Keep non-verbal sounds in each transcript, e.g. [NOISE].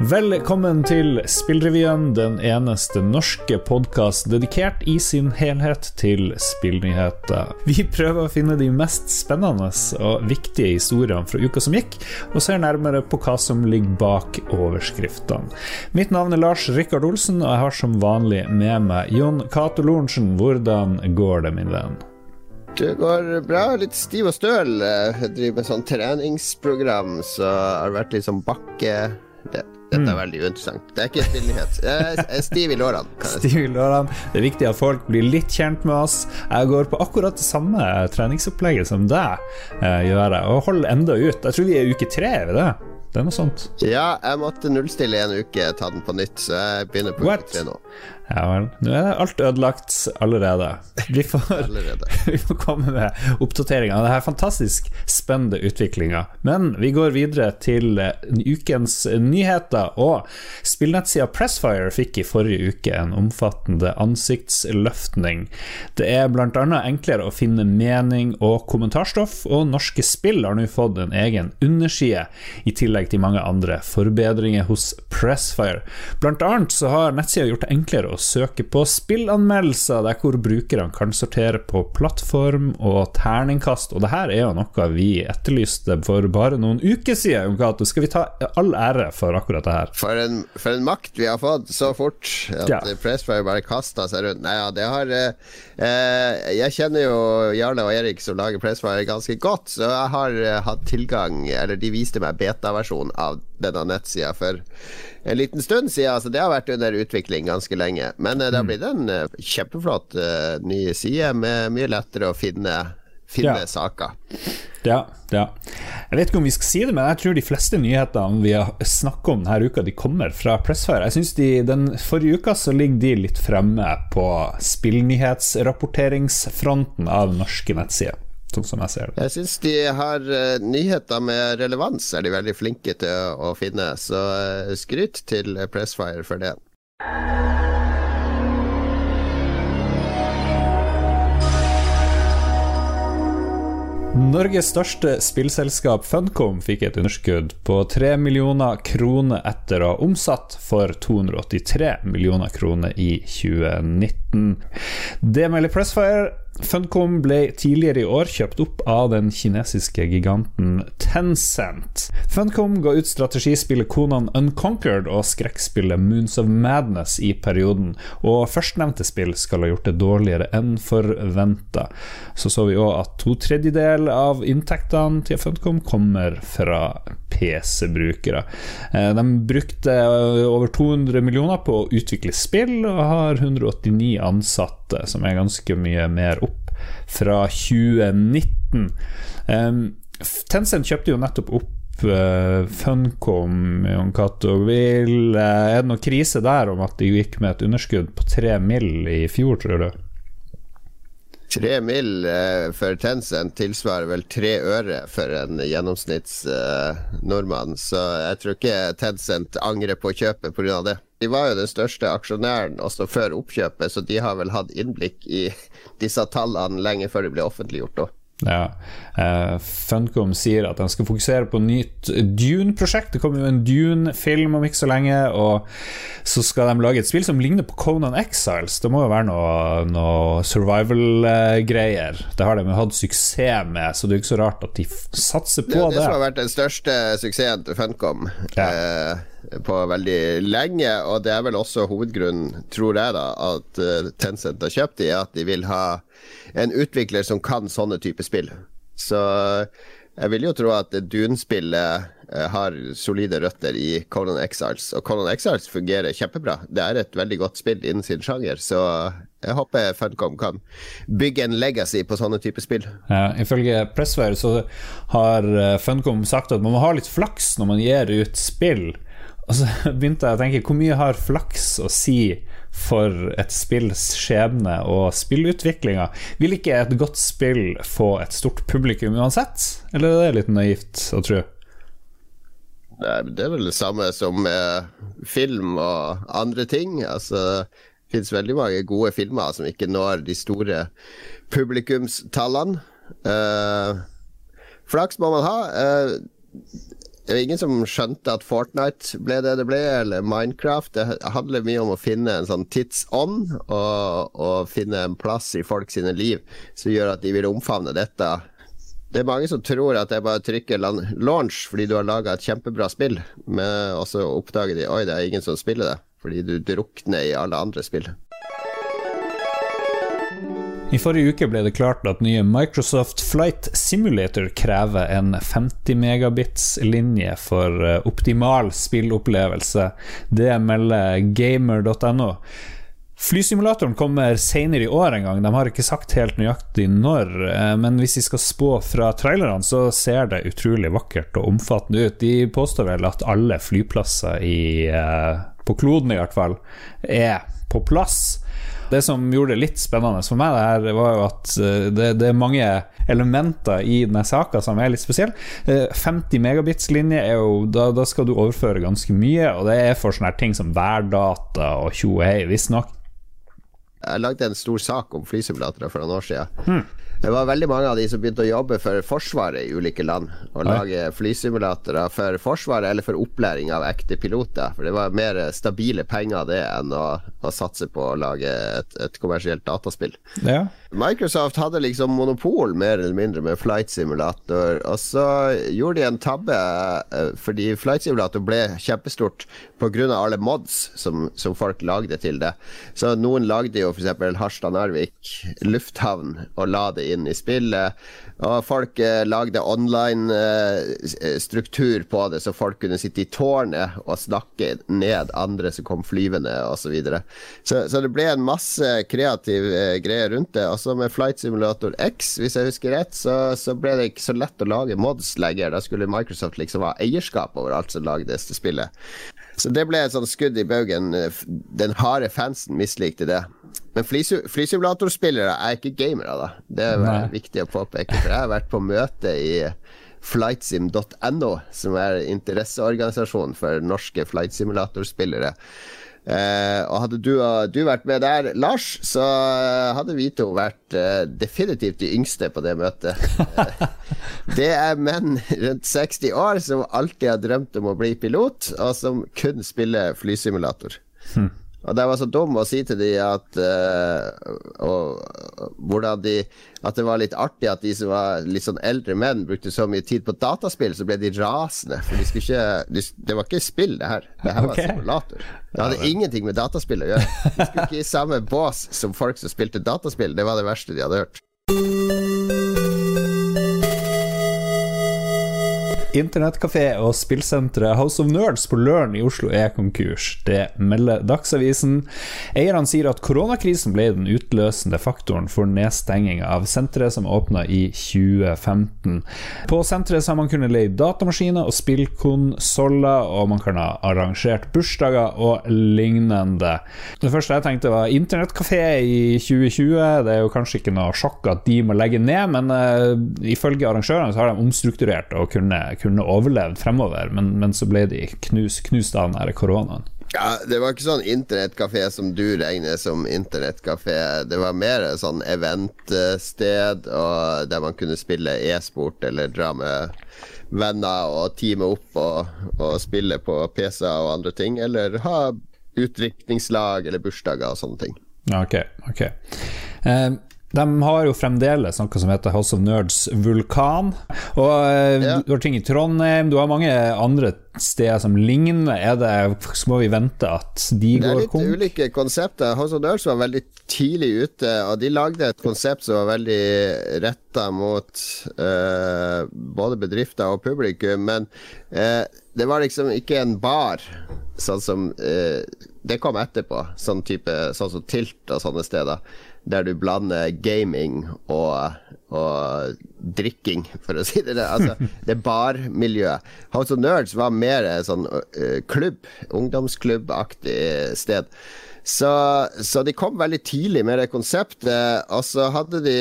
Velkommen til Spillrevyen, den eneste norske podkast dedikert i sin helhet til spillnyheter. Vi prøver å finne de mest spennende og viktige historiene fra uka som gikk, og ser nærmere på hva som ligger bak overskriftene. Mitt navn er Lars Rikard Olsen, og jeg har som vanlig med meg Jon Cato Lorentzen. Hvordan går det, min venn? Det går bra. Litt stiv og støl. Jeg driver med sånn treningsprogram, så har det vært litt sånn bakke... Det, dette er veldig uinteressant. Det er ikke spillnyhet. Jeg er stiv i lårene. Stiv i lårene. Det er viktig at folk blir litt kjent med oss. Jeg går på akkurat det samme treningsopplegget som deg, eh, gjør jeg, og holder enda ut. Jeg tror vi er uke tre, er vi det? Det er noe sånt. Ja, jeg måtte nullstille en uke, ta den på nytt, så jeg begynner på What? uke tre nå. Ja vel. Nå er alt ødelagt allerede. Vi får, Allerede. [LAUGHS] vi får komme med oppdateringer av denne fantastisk spennende utviklinga. Men vi går videre til eh, ukens nyheter. Og spillnettsida Pressfire fikk i forrige uke en omfattende ansiktsløftning. Det er bl.a. enklere å finne mening og kommentarstoff, og norske spill har nå fått en egen underside, i tillegg til mange andre forbedringer hos Pressfire. Blant annet så har nettsida gjort det enklere å søke på spillanmeldelser, der hvor brukerne kan sortere på plattform og terningkast, og det her er jo noe vi etterlyste for bare noen uker siden, Jon. Skal vi ta all ære for akkurat det her? For en, for en makt vi har fått så fort at Ja. ja. Pressfire bare kasta seg rundt. Nei, ja, det har eh, eh, Jeg kjenner jo Jarle og Erik som lager Pressfire ganske godt, så jeg har eh, hatt tilgang Eller de viste meg beta-versjonen av denne nettsida for en liten stund siden. Altså, det har vært under utvikling ganske lenge. Men eh, det har blitt en eh, kjempeflott eh, ny side med mye lettere å finne, finne Ja. saker. Ja, ja. Jeg vet ikke om vi skal si det, men jeg tror de fleste nyhetene vi har snakket om denne uka, de kommer fra Pressfire. Jeg synes de, Den forrige uka så ligger de litt fremme på spillnyhetsrapporteringsfronten av norske nettsider, sånn som jeg ser det. Jeg syns de har uh, nyheter med relevans, er de veldig flinke til å, å finne. Så uh, skryt til Pressfire for det. Norges største spillselskap Funcom fikk et underskudd på 3 millioner kroner etter å ha omsatt for 283 millioner kroner i 2019. Det melder Pressfire. Funcom ble tidligere i år kjøpt opp av den kinesiske giganten Tencent. Funcom ga ut strategispillet Konan Unconquered og skrekkspillet Moons of Madness i perioden, og førstnevnte spill skal ha gjort det dårligere enn forventa. Så så vi òg at to tredjedeler av inntektene til Funcom kommer fra PC-brukere. Eh, De brukte over 200 millioner på å utvikle spill, og har 189 ansatte, som er ganske mye mer opp fra 2019. Um, Tencent kjøpte jo nettopp opp eh, Funcom, Jon Cato. Eh, Er det noen krise der om at de gikk med et underskudd på 3 mill. i fjor, tror du? Tre mill. eh, for Tencent tilsvarer vel tre øre for en gjennomsnitts nordmann, så jeg tror ikke Tencent angrer på kjøpet pga. det. De var jo den største aksjonæren også før oppkjøpet, så de har vel hatt innblikk i disse tallene lenge før de ble offentliggjort. òg. Ja. Uh, Funcom sier at de skal fokusere på nytt Dune-prosjekt. Det kommer jo en Dune-film om ikke så lenge, og så skal de lage et spill som ligner på Conan Exiles. Det må jo være noe, noe survival-greier. Det har de jo hatt suksess med, så det er jo ikke så rart at de satser Det på er det det. som har vært den største suksessen til Funcom eh, på veldig lenge, og det er vel også hovedgrunnen, tror jeg, da, at eh, Tencent har kjøpt de, er at de vil ha en utvikler som kan sånne typer spill. Så jeg vil jo tro at Dune-spillet eh, har solide røtter i Conan Exiles, og Conan Exiles fungerer kjempebra. Det er et veldig godt spill innen sin sjanger, så jeg håper Funcom kan bygge en legacy på sånne typer spill. Ja, ifølge Pressfire så har eh, Funcom sagt at man må ha litt flaks når man gir ut spill. Og så [LAUGHS] begynte jeg å tenke, hvor mye har flaks å si for et spills skjebne og spillutviklinga? Vil ikke et godt spill få et stort publikum uansett? Eller er det litt naivt å tro? Det er vel det samme som med film og andre ting. Altså, det fins veldig mange gode filmer som ikke når de store publikumstallene. Uh, flaks må man ha. Eh, det var ingen som skjønte at Fortnite ble det det ble, eller Minecraft. Det handler mye om å finne en sånn tidsånd, og, og finne en plass i folk sine liv som gjør at de vil omfavne dette. Det er mange som tror at er bare å trykke launch fordi du har laga et kjempebra spill, men så oppdager de oi, det er ingen som spiller det, fordi du drukner i alle andre spill. I forrige uke ble det klart at nye Microsoft Flight Simulator krever en 50 megabits-linje for eh, optimal spillopplevelse. Det melder gamer.no. Flysimulatoren kommer senere i år en gang, de har ikke sagt helt nøyaktig når. Eh, men hvis vi skal spå fra trailerne, så ser det utrolig vakkert og omfattende ut. De påstår vel at alle flyplasser i, eh, på kloden i hvert fall er på plass. Det som gjorde det litt spennende for meg, det her var jo at eh, det, det er mange elementer i denne saka som er litt spesielle. 50 eh, megabits-linje er jo da, da, skal du overføre ganske mye, og det er for sånne ting som værdata og tjo og hei, visstnok. Jeg lagde en stor sak om flysimulatorer for noen år siden. Hmm. Det var veldig mange av de som begynte å jobbe for Forsvaret i ulike land. Og lage flysimulatorer for Forsvaret eller for opplæring av ekte piloter. For det var mer stabile penger det enn å, å seg på å lage et, et kommersielt dataspill. Ja. Microsoft hadde liksom monopol mer eller mindre med Flight Simulator, og så gjorde de en tabbe eh, fordi Flight Simulator ble kjempestort pga. alle mods som, som, folk lagde til det. Så noen lagde jo f.eks. Harstad-Narvik lufthavn og la det inn i spillet. Og folk eh, lagde online eh, på det, så folk kunne sitte i tårnet og snakke ned andre som kom flyvende, osv. Så, videre. så Så det ble en masse kreativ eh, greier rundt det. Og så med Flight Simulator X, hvis jeg husker rett, så, så ble det ikke så lett å lage mods lenger. Da skulle Microsoft liksom ha eierskap over alt som lagdes til spillet. Så det ble et sånt skudd i baugen. Den harde fansen mislikte det. Men flysimulatorspillere er ikke gamere, da. Det er Nei. viktig å påpeke. For jeg har vært på møte i flightsim.no, som er interesseorganisasjonen for norske flightsimulatorspillere. Eh, og hadde du, du, vært med der, Lars, så hadde Vito vært eh, definitivt de yngste på det møtet. [LAUGHS] det er menn rundt 60 år som alltid har drømt om å bli pilot, og som kun spiller flysimulator. Hmm. Og det var så dum å si til de at uh, og, hvordan de At det var litt artig at de som var litt sånn eldre menn, brukte så mye tid på dataspill, så ble de rasende. For de skulle ikke de, Det var ikke spill, det her. Det her var okay. simulator. Det hadde ingenting med dataspill å gjøre. De skulle ikke i samme bås som folk som spilte dataspill. Det var det verste de hadde hørt. Internettkafé og spillsenteret House of Nerds på Løren i Oslo er konkurs. Det melder Dagsavisen. Eierne sier at koronakrisen ble den utløsende faktoren for nedstenging av senteret, som åpna i 2015. På senteret har man kunnet leie datamaskiner og spillkonsoller, og man kan ha arrangert bursdager og lignende. Det første jeg tenkte var internettkafé i 2020. Det er jo kanskje ikke noe sjokk at de må legge ned, men uh, ifølge arrangørene så har de omstrukturert og kunne kunne overlevd fremover, men, men så ble de knust, knust av den koronaen. Ja, Det var ikke sånn internettkafé som du regner som internettkafé. Det var mer sånn eventsted der man kunne spille e-sport eller dra med venner og teame opp og, og spille på PC-er og andre ting. Eller ha utdrikningslag eller bursdager og sånne ting. Ok, ok. Eh, de har jo fremdeles noe som heter House of Nerds Vulkan. Og eh, ja. Du har ting i Trondheim, du har mange andre steder som ligner. Er det, må vi vente at de går konk? Det er litt ulike konsepter. House of Nerds var veldig tidlig ute, og de lagde et konsept som var veldig retta mot uh, både bedrifter og publikum. Men uh, det var liksom ikke en bar, sånn som uh, Det kom etterpå, sånn type Sånn som Tilt og sånne steder der du blander gaming og, og drikking, for å si det. Altså, [LAUGHS] det barmiljøet. House of Nerds var mer sånn uh, klubb, ungdomsklubbaktig sted. Så, så, de kom veldig tidlig med det konseptet, og så hadde de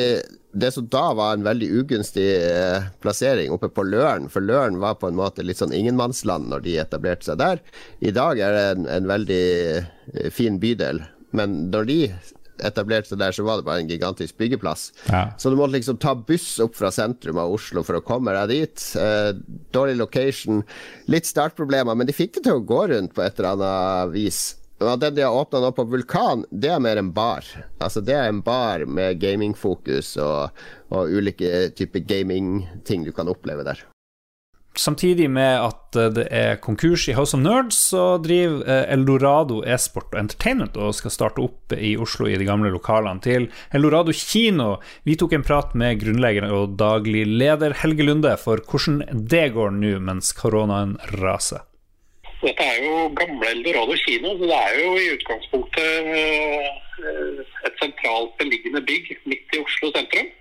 det som da var en veldig ugunstig uh, plassering oppe på Løren, for Løren var på en måte litt sånn ingenmannsland når de etablerte seg der. I dag er det en, en veldig fin bydel, men når de etablerte seg der, så var det bare en gigantisk byggeplass. Ja. Så du måtte liksom ta buss opp fra sentrum av Oslo for å komme deg dit. Eh, dårlig location, litt startproblemer, men de fikk det til å gå rundt på et eller annet vis. Og Den de har åpna nå på Vulkan, det er mer en bar. Altså Det er en bar med gamingfokus og, og ulike typer gamingting du kan oppleve der. Samtidig med at eh, det er konkurs i House of Nerds, så driver eh, Eldorado e-sport og entertainment og skal starte opp i Oslo i de gamle lokalene til Eldorado kino. Vi tok en prat med grunnlegger og daglig leder Helge Lunde for hvordan det går nå mens koronaen raser. Dette er jo gamle Eldorado kino, så det er jo i utgangspunktet eh, et sentralt beliggende bygg midt i Oslo sentrum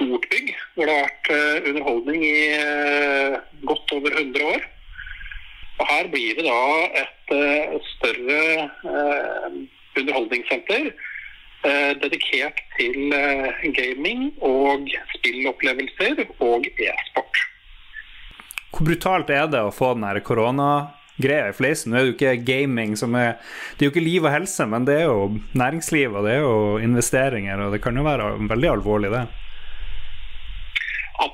stort bygg hvor det har vært eh, underholdning i eh, godt over 100 år. Og Her blir det da et eh, større underholdningssenter dedikert til gaming og spillopplevelser og e-sport. Hvor brutalt er det å få den koronagreia i fleisen? Nå er det jo ikke gaming som er Det er jo ikke liv og helse, men det er jo næringsliv og det er jo investeringer, og det kan jo være veldig alvorlig, det.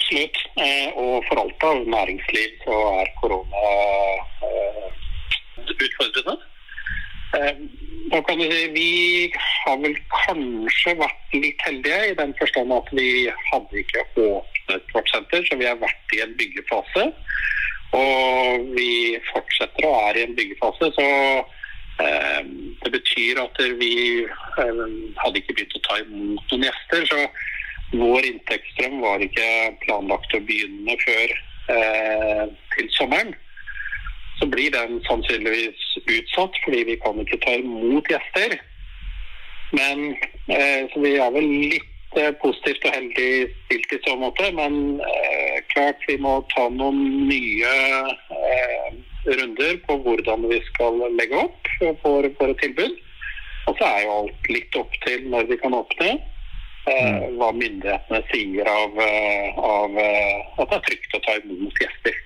Absolutt. Eh, og for alt av næringsliv så er korona eh, utfordrende. Eh, da kan du si Vi har vel kanskje vært litt heldige i den forstand at vi hadde ikke åpnet vårt senter, så vi har vært i en byggefase. Og vi fortsetter å være i en byggefase. så det betyr at vi hadde ikke begynt å ta imot noen gjester. så vår inntektsstrøm var ikke planlagt å begynne før eh, til sommeren. Så blir den sannsynligvis utsatt, fordi vi kan ikke ta imot gjester. Men eh, Så vi er vel litt eh, positivt og heldig stilt i så måte. Men eh, klart vi må ta noen nye eh, runder på hvordan vi skal legge opp for, et tilbud. Og så er jo alt litt opp til når vi kan åpne. Eh, mm. hva myndighetene sier av, eh, av, eh, at det er trygt å ta imot gjester.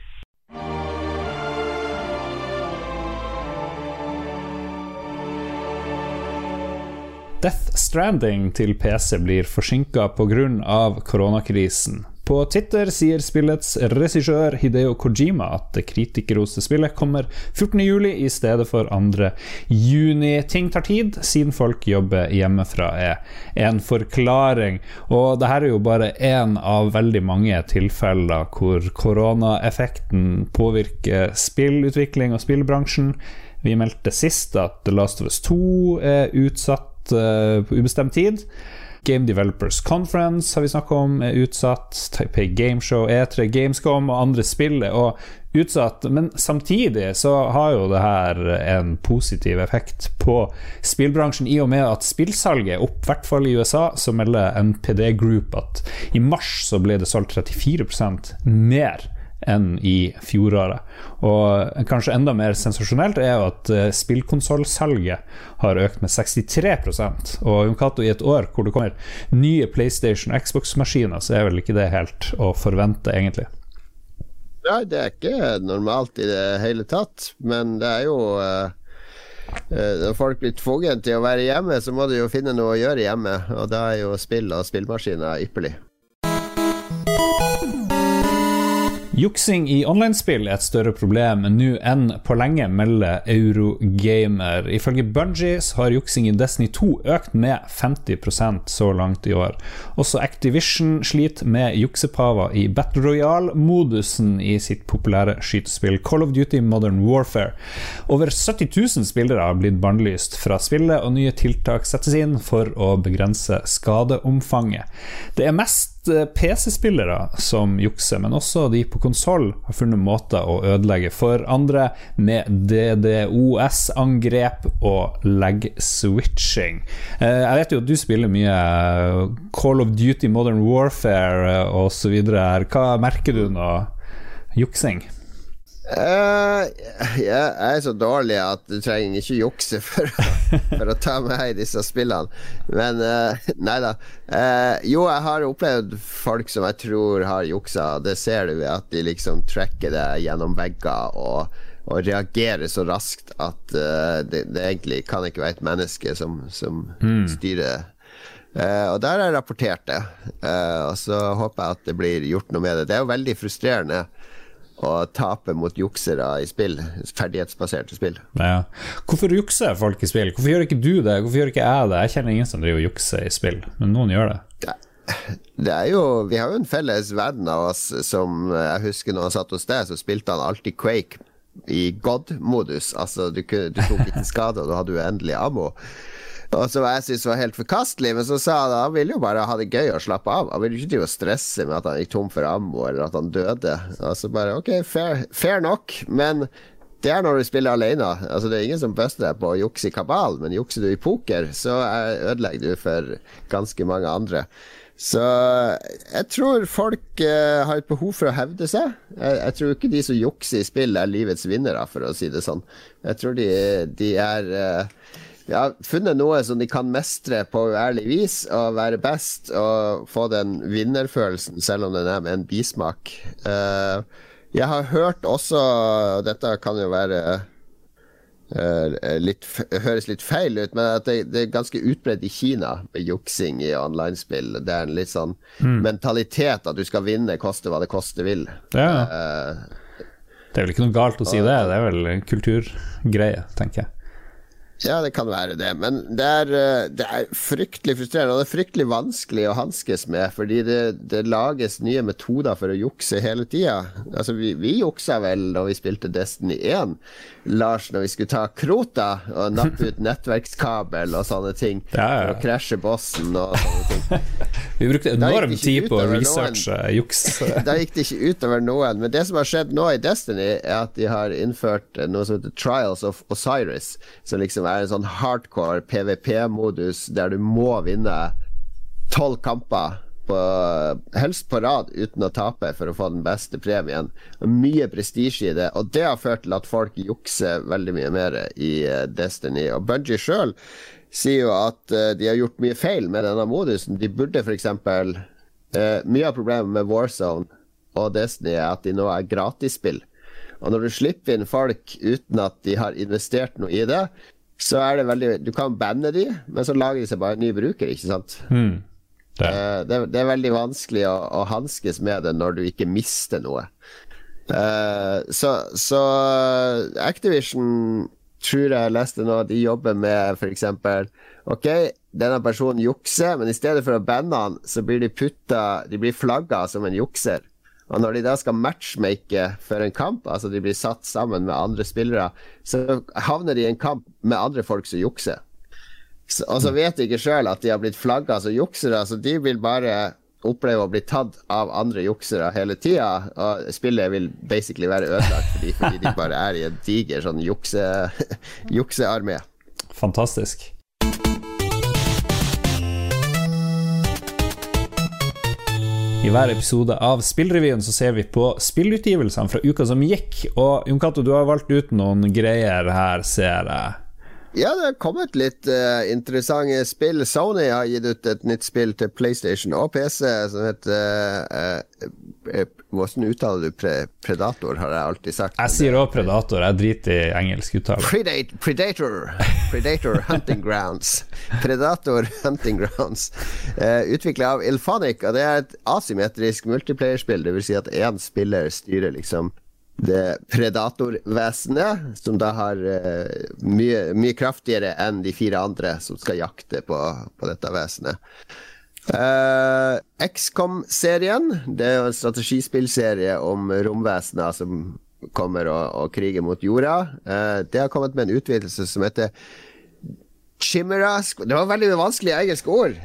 Death Stranding til PC blir forsinka pga. koronakrisen. På Twitter sier spillets regissør Hideo Kojima at det kritikerroste spillet kommer 14.07 i stedet for 2.6. Ting tar tid, siden folk jobber hjemmefra, er en forklaring. Og dette er jo bare én av veldig mange tilfeller hvor koronaeffekten påvirker spillutvikling og spillbransjen. Vi meldte sist at The Last of Us 2 er utsatt uh, på ubestemt tid. Game Developers Conference har vi snakka om er utsatt. Taipei Gameshow, E3, Gamescom og andre spill er utsatt. Men samtidig så har jo det her en positiv effekt på spillbransjen, i og med at spillsalget er opp, i hvert fall i USA, så melder NPD Group at i mars så ble det solgt 34% mer enn i fjoråret. Og kanskje enda mer sensasjonelt er jo at uh, spillkonsollsalget har økt med 63 Og Jon i et år hvor det kommer nye PlayStation og Xbox-maskiner, så er vel ikke det helt å forvente, egentlig. Nei, det er ikke normalt i det hele tatt, men det er jo uh når folk blir tvunget til å være hjemme, så må de jo finne noe å gjøre hjemme. Og da er jo spill og spillmaskiner ypperlig. Juksing i online-spill er et større problem nå enn på lenge, melder Eurogamer. Ifølge Bungie har juksing i Destiny 2 økt med 50% så langt i år. Også Activision sliter med juksepaver i Battle Royale-modusen i sitt populære skytespill Call of Duty Modern Warfare. Over 70 000 spillere har blitt bannlyst fra spillet, og nye tiltak settes inn for å begrense skadeomfanget. Det er mest Eh, PC-spillere som jukser, men også de på konsoll har funnet måter å ødelegge for andre med DDoS-angrep og leg-switching. Eh, jeg vet jo at du spiller mye Call of Duty Modern Warfare osv. Hva merker du nå? Juksing? Uh, jeg er så dårlig at du trenger ikke jukse for, for å ta meg i disse spillene. Men uh, nei da. Uh, jo, jeg har opplevd folk som jeg tror har juksa. Det ser du ved at de liksom tracker det gjennom vegger og, og reagerer så raskt at uh, det, det, egentlig kan ikke være et menneske som, som mm. styrer. Uh, og der har jeg rapportert det. Og så håper jeg at det blir gjort noe med det. Det er jo veldig frustrerende å tape mot juksere i spill. Ferdighetsbaserte spill. Ja. Hvorfor jukser folk i spill? Hvorfor gjør ikke du det? Hvorfor gjør ikke jeg det? Jeg kjenner ingen som driver og jukser i spill, men noen gjør det. det det er jo Vi har jo en felles venn av oss som Jeg husker når han satt hos deg, så spilte han alltid Quake i God-modus. Altså, du, du, tok ikke skade, og du hadde uendelig ammo. Og som jeg syntes var helt forkastelig, men så sa han at han ville jo bare ha det gøy og slappe av. Han ville ikke drive og stresse med at han gikk tom for ammo, eller at han døde. Altså bare ok, fair, fair nok, men det er når du spiller alene. Altså, det er ingen som buster deg på å jukse i kabal, men jukser du i poker, så ødelegger du for ganske mange andre. Så jeg tror folk uh, har et behov for å hevde seg. Jeg, jeg, tror ikke de som jukser i spill, er livets vinnere, for å si det sånn. Jeg tror de, de er uh, har funnet noe som de kan mestre på uærlig vis, og være best og få den vinnerfølelsen, selv om den er med en bismak. Uh, jeg har hørt også Dette kan jo være Uh, litt, høres litt feil ut, men at det, det er ganske utbredt i Kina med juksing i online-spill. Det er en litt sånn mm. mentalitet at du skal vinne, koste hva det koste vil. Ja. Uh, det er vel ikke noe galt å si det, det er vel kulturgreie, tenker jeg. Ja, det kan være det, men det er, eh, det er fryktelig frustrerende. Og det er fryktelig vanskelig å hanskes med, fordi det, det, lages nye metoder for å jukse hele tida. Altså, vi, vi juksa vel da vi spilte Destiny 1, Lars, når vi skulle ta Krota og nappe ut [LAUGHS] nettverkskabel og sånne ting ja, ja. for å krasje bossen og sånne ting. [LAUGHS] vi brukte enorm tid på å researche juks. [LAUGHS] da gikk det ikke utover noen. Men det som har skjedd nå i Destiny, er at de har innført noe som heter Trials of Osiris, som liksom er en sånn hardcore PVP-modus der du må vinne tolv kamper på, helst på rad uten å tape for å få den beste premien. Mye prestisje i det, og det har ført til at folk jukser veldig mye mer i eh, Destiny. Og Bungie sjøl sier jo at uh, de har gjort mye feil med denne modusen. De burde f.eks. Eh, mye av problemet med Warzone og Destiny er at de nå er gratisspill. Og når du slipper inn folk uten at de har investert noe i det, så er det veldig Du kan banne de, men så lager de seg bare en ny bruker, ikke sant? Mm. Det. Uh, det, det. er veldig vanskelig å, å hanskes med det når du ikke mister noe. Uh, så, så, Activision tror jeg leste nå de jobber med f.eks. Ok, denne personen jukser, men i stedet for å banne han, så blir de putta De blir flagga som en jukser. Og når de da skal matchmake for en kamp, altså de blir satt sammen med andre spillere, så havner de i en kamp med andre folk som jukser. Så, og så vet de ikke sjøl at de har blitt flagga som juksere, så de vil bare oppleve å bli tatt av andre juksere hele tida. Og spillet vil basically være ødelagt fordi, fordi de bare er i en diger sånn jukse, [LAUGHS] juksearmé. Fantastisk. I hver episode av Spillrevyen så ser vi på spillutgivelsene fra uka som gikk. Og Jon Cato, du har valgt ut noen greier her, ser jeg. Ja, det har kommet litt uh, interessante spill. Sony har gitt ut et nytt spill til PlayStation og PC som heter uh, Hvordan uttaler du pre Predator, har jeg alltid sagt. Jeg sier òg Predator, jeg driter i engelsk uttale. Predator, Predator, Predator Hunting Grounds. Predator Hunting Grounds. Uh, Utvikla av Ilphonic, og det er et asymmetrisk multiplayerspill. Det vil si at én spiller styrer liksom det predatorvesenet, som da har uh, mye, mye, kraftigere enn de fire andre som skal jakte på, på dette vesenet. Uh, XCOM-serien, det er jo en strategispillserie om romvesener som kommer og, og kriger mot jorda. Uh, det har kommet med en utvidelse som heter Chimera Det var veldig vanskelig engelske ord.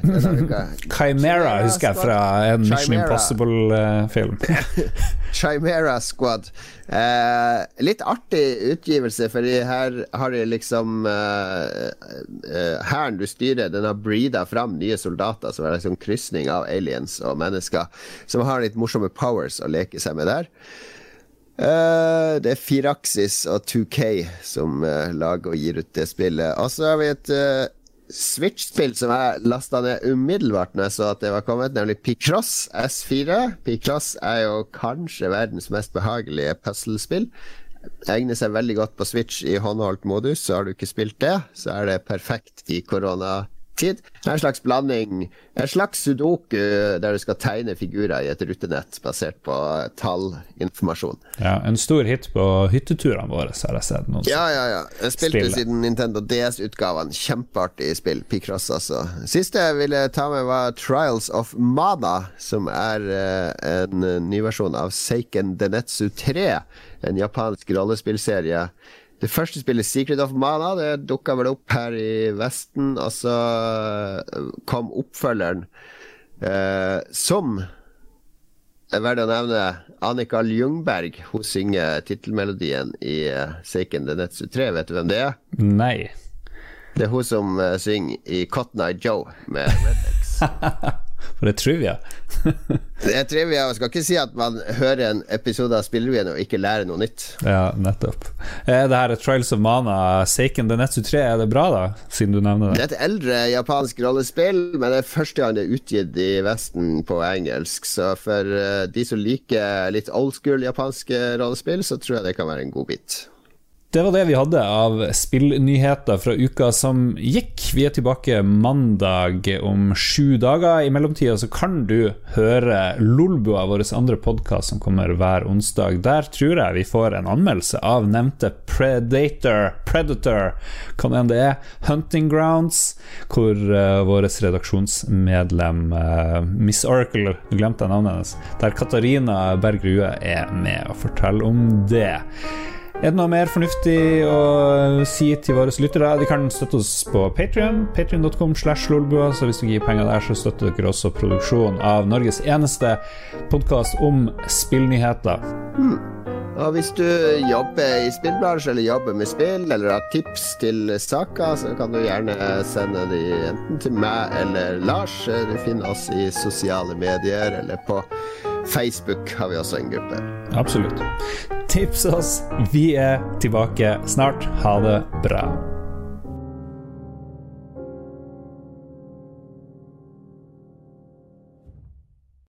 [LAUGHS] Chimera husker jeg fra en Mission Impossible-film. [LAUGHS] [LAUGHS] Chimera Squad. Eh, litt artig utgivelse, for her har de liksom Hæren eh, eh, du styrer, den har breeda fram nye soldater som er liksom krysning av aliens og mennesker, som har litt morsomme powers å leke seg med der. Uh, det er Firaxis og 2K som uh, lager og gir ut det spillet. Og så har vi et uh, Switch-spill som jeg lasta ned umiddelbart når jeg så at det var kommet, nemlig Picross S4. Picross er jo kanskje verdens mest behagelige puslespill. egner seg veldig godt på Switch i håndholdt modus. Så har du ikke spilt det, så er det perfekt i korona tid. En slags blanding, en slags sudoku der du skal tegne figurer i et rutenett basert på tallinformasjon. Ja, En stor hit på hytteturene våre, har jeg sett. Noen ja, ja, ja. Jeg spilte spillet. siden Nintendo DS-utgaven. Kjempeartig spill. Picross, altså. Siste jeg ville ta med, var Trials of Mana, som er uh, en ny versjon av Seiken Denetsu 3, en japansk rollespillserie det første spillet, Secret of Mana, det dukka vel opp her i Vesten, og så eh, kom oppfølgeren, eh, som er verdt å nevne. Annika Ljungberg hun synger tittelmelodien i uh, Seiken Denetsu 3. Vet du hvem det er? Nei. Det er hun som uh, synger i Cotton Eye Joe med Rednex. [LAUGHS] For det er trivia. [LAUGHS] det er trivia. Jeg skal ikke si at man hører en episode av Spillrevyen og ikke lærer noe nytt. Ja, nettopp. Er det her Trials of Mana, Seiken Denetsu 3, er det bra, da? Siden du nevner det. Det er et eldre japansk rollespill, men det er første gang det er utgitt i Vesten på engelsk. Så for eh, de som liker litt old school japanske rollespill, så tror jeg det kan være en god bit. Det var det vi hadde av spillnyheter fra uka som gikk. Vi er tilbake mandag om sju dager. I mellomtida så kan du høre Lolbua, vår andre podkast som kommer hver onsdag. Der tror jeg vi får en anmeldelse av nevnte Predator, Predator, hva enn det er, Hunting Grounds, hvor uh, vårt redaksjonsmedlem uh, Miss Oracle, glemte navnet hennes, der Katarina Berg Rue er med og forteller om det. Er det noe mer fornuftig å si til våre lyttere? De kan støtte oss på Patrion. Patrion.com slash lolbua. Så hvis du gir penger der, så støtter dere også produksjonen av Norges eneste podkast om spillnyheter. Mm. Og hvis du jobber i spillbransjen eller jobber med spill, eller har tips til saker, så kan du gjerne sende de enten til meg eller Lars. Du finner oss i sosiale medier eller på Facebook har vi også en gruppe. Absolutt. Tips oss. Vi er tilbake snart. Ha det bra.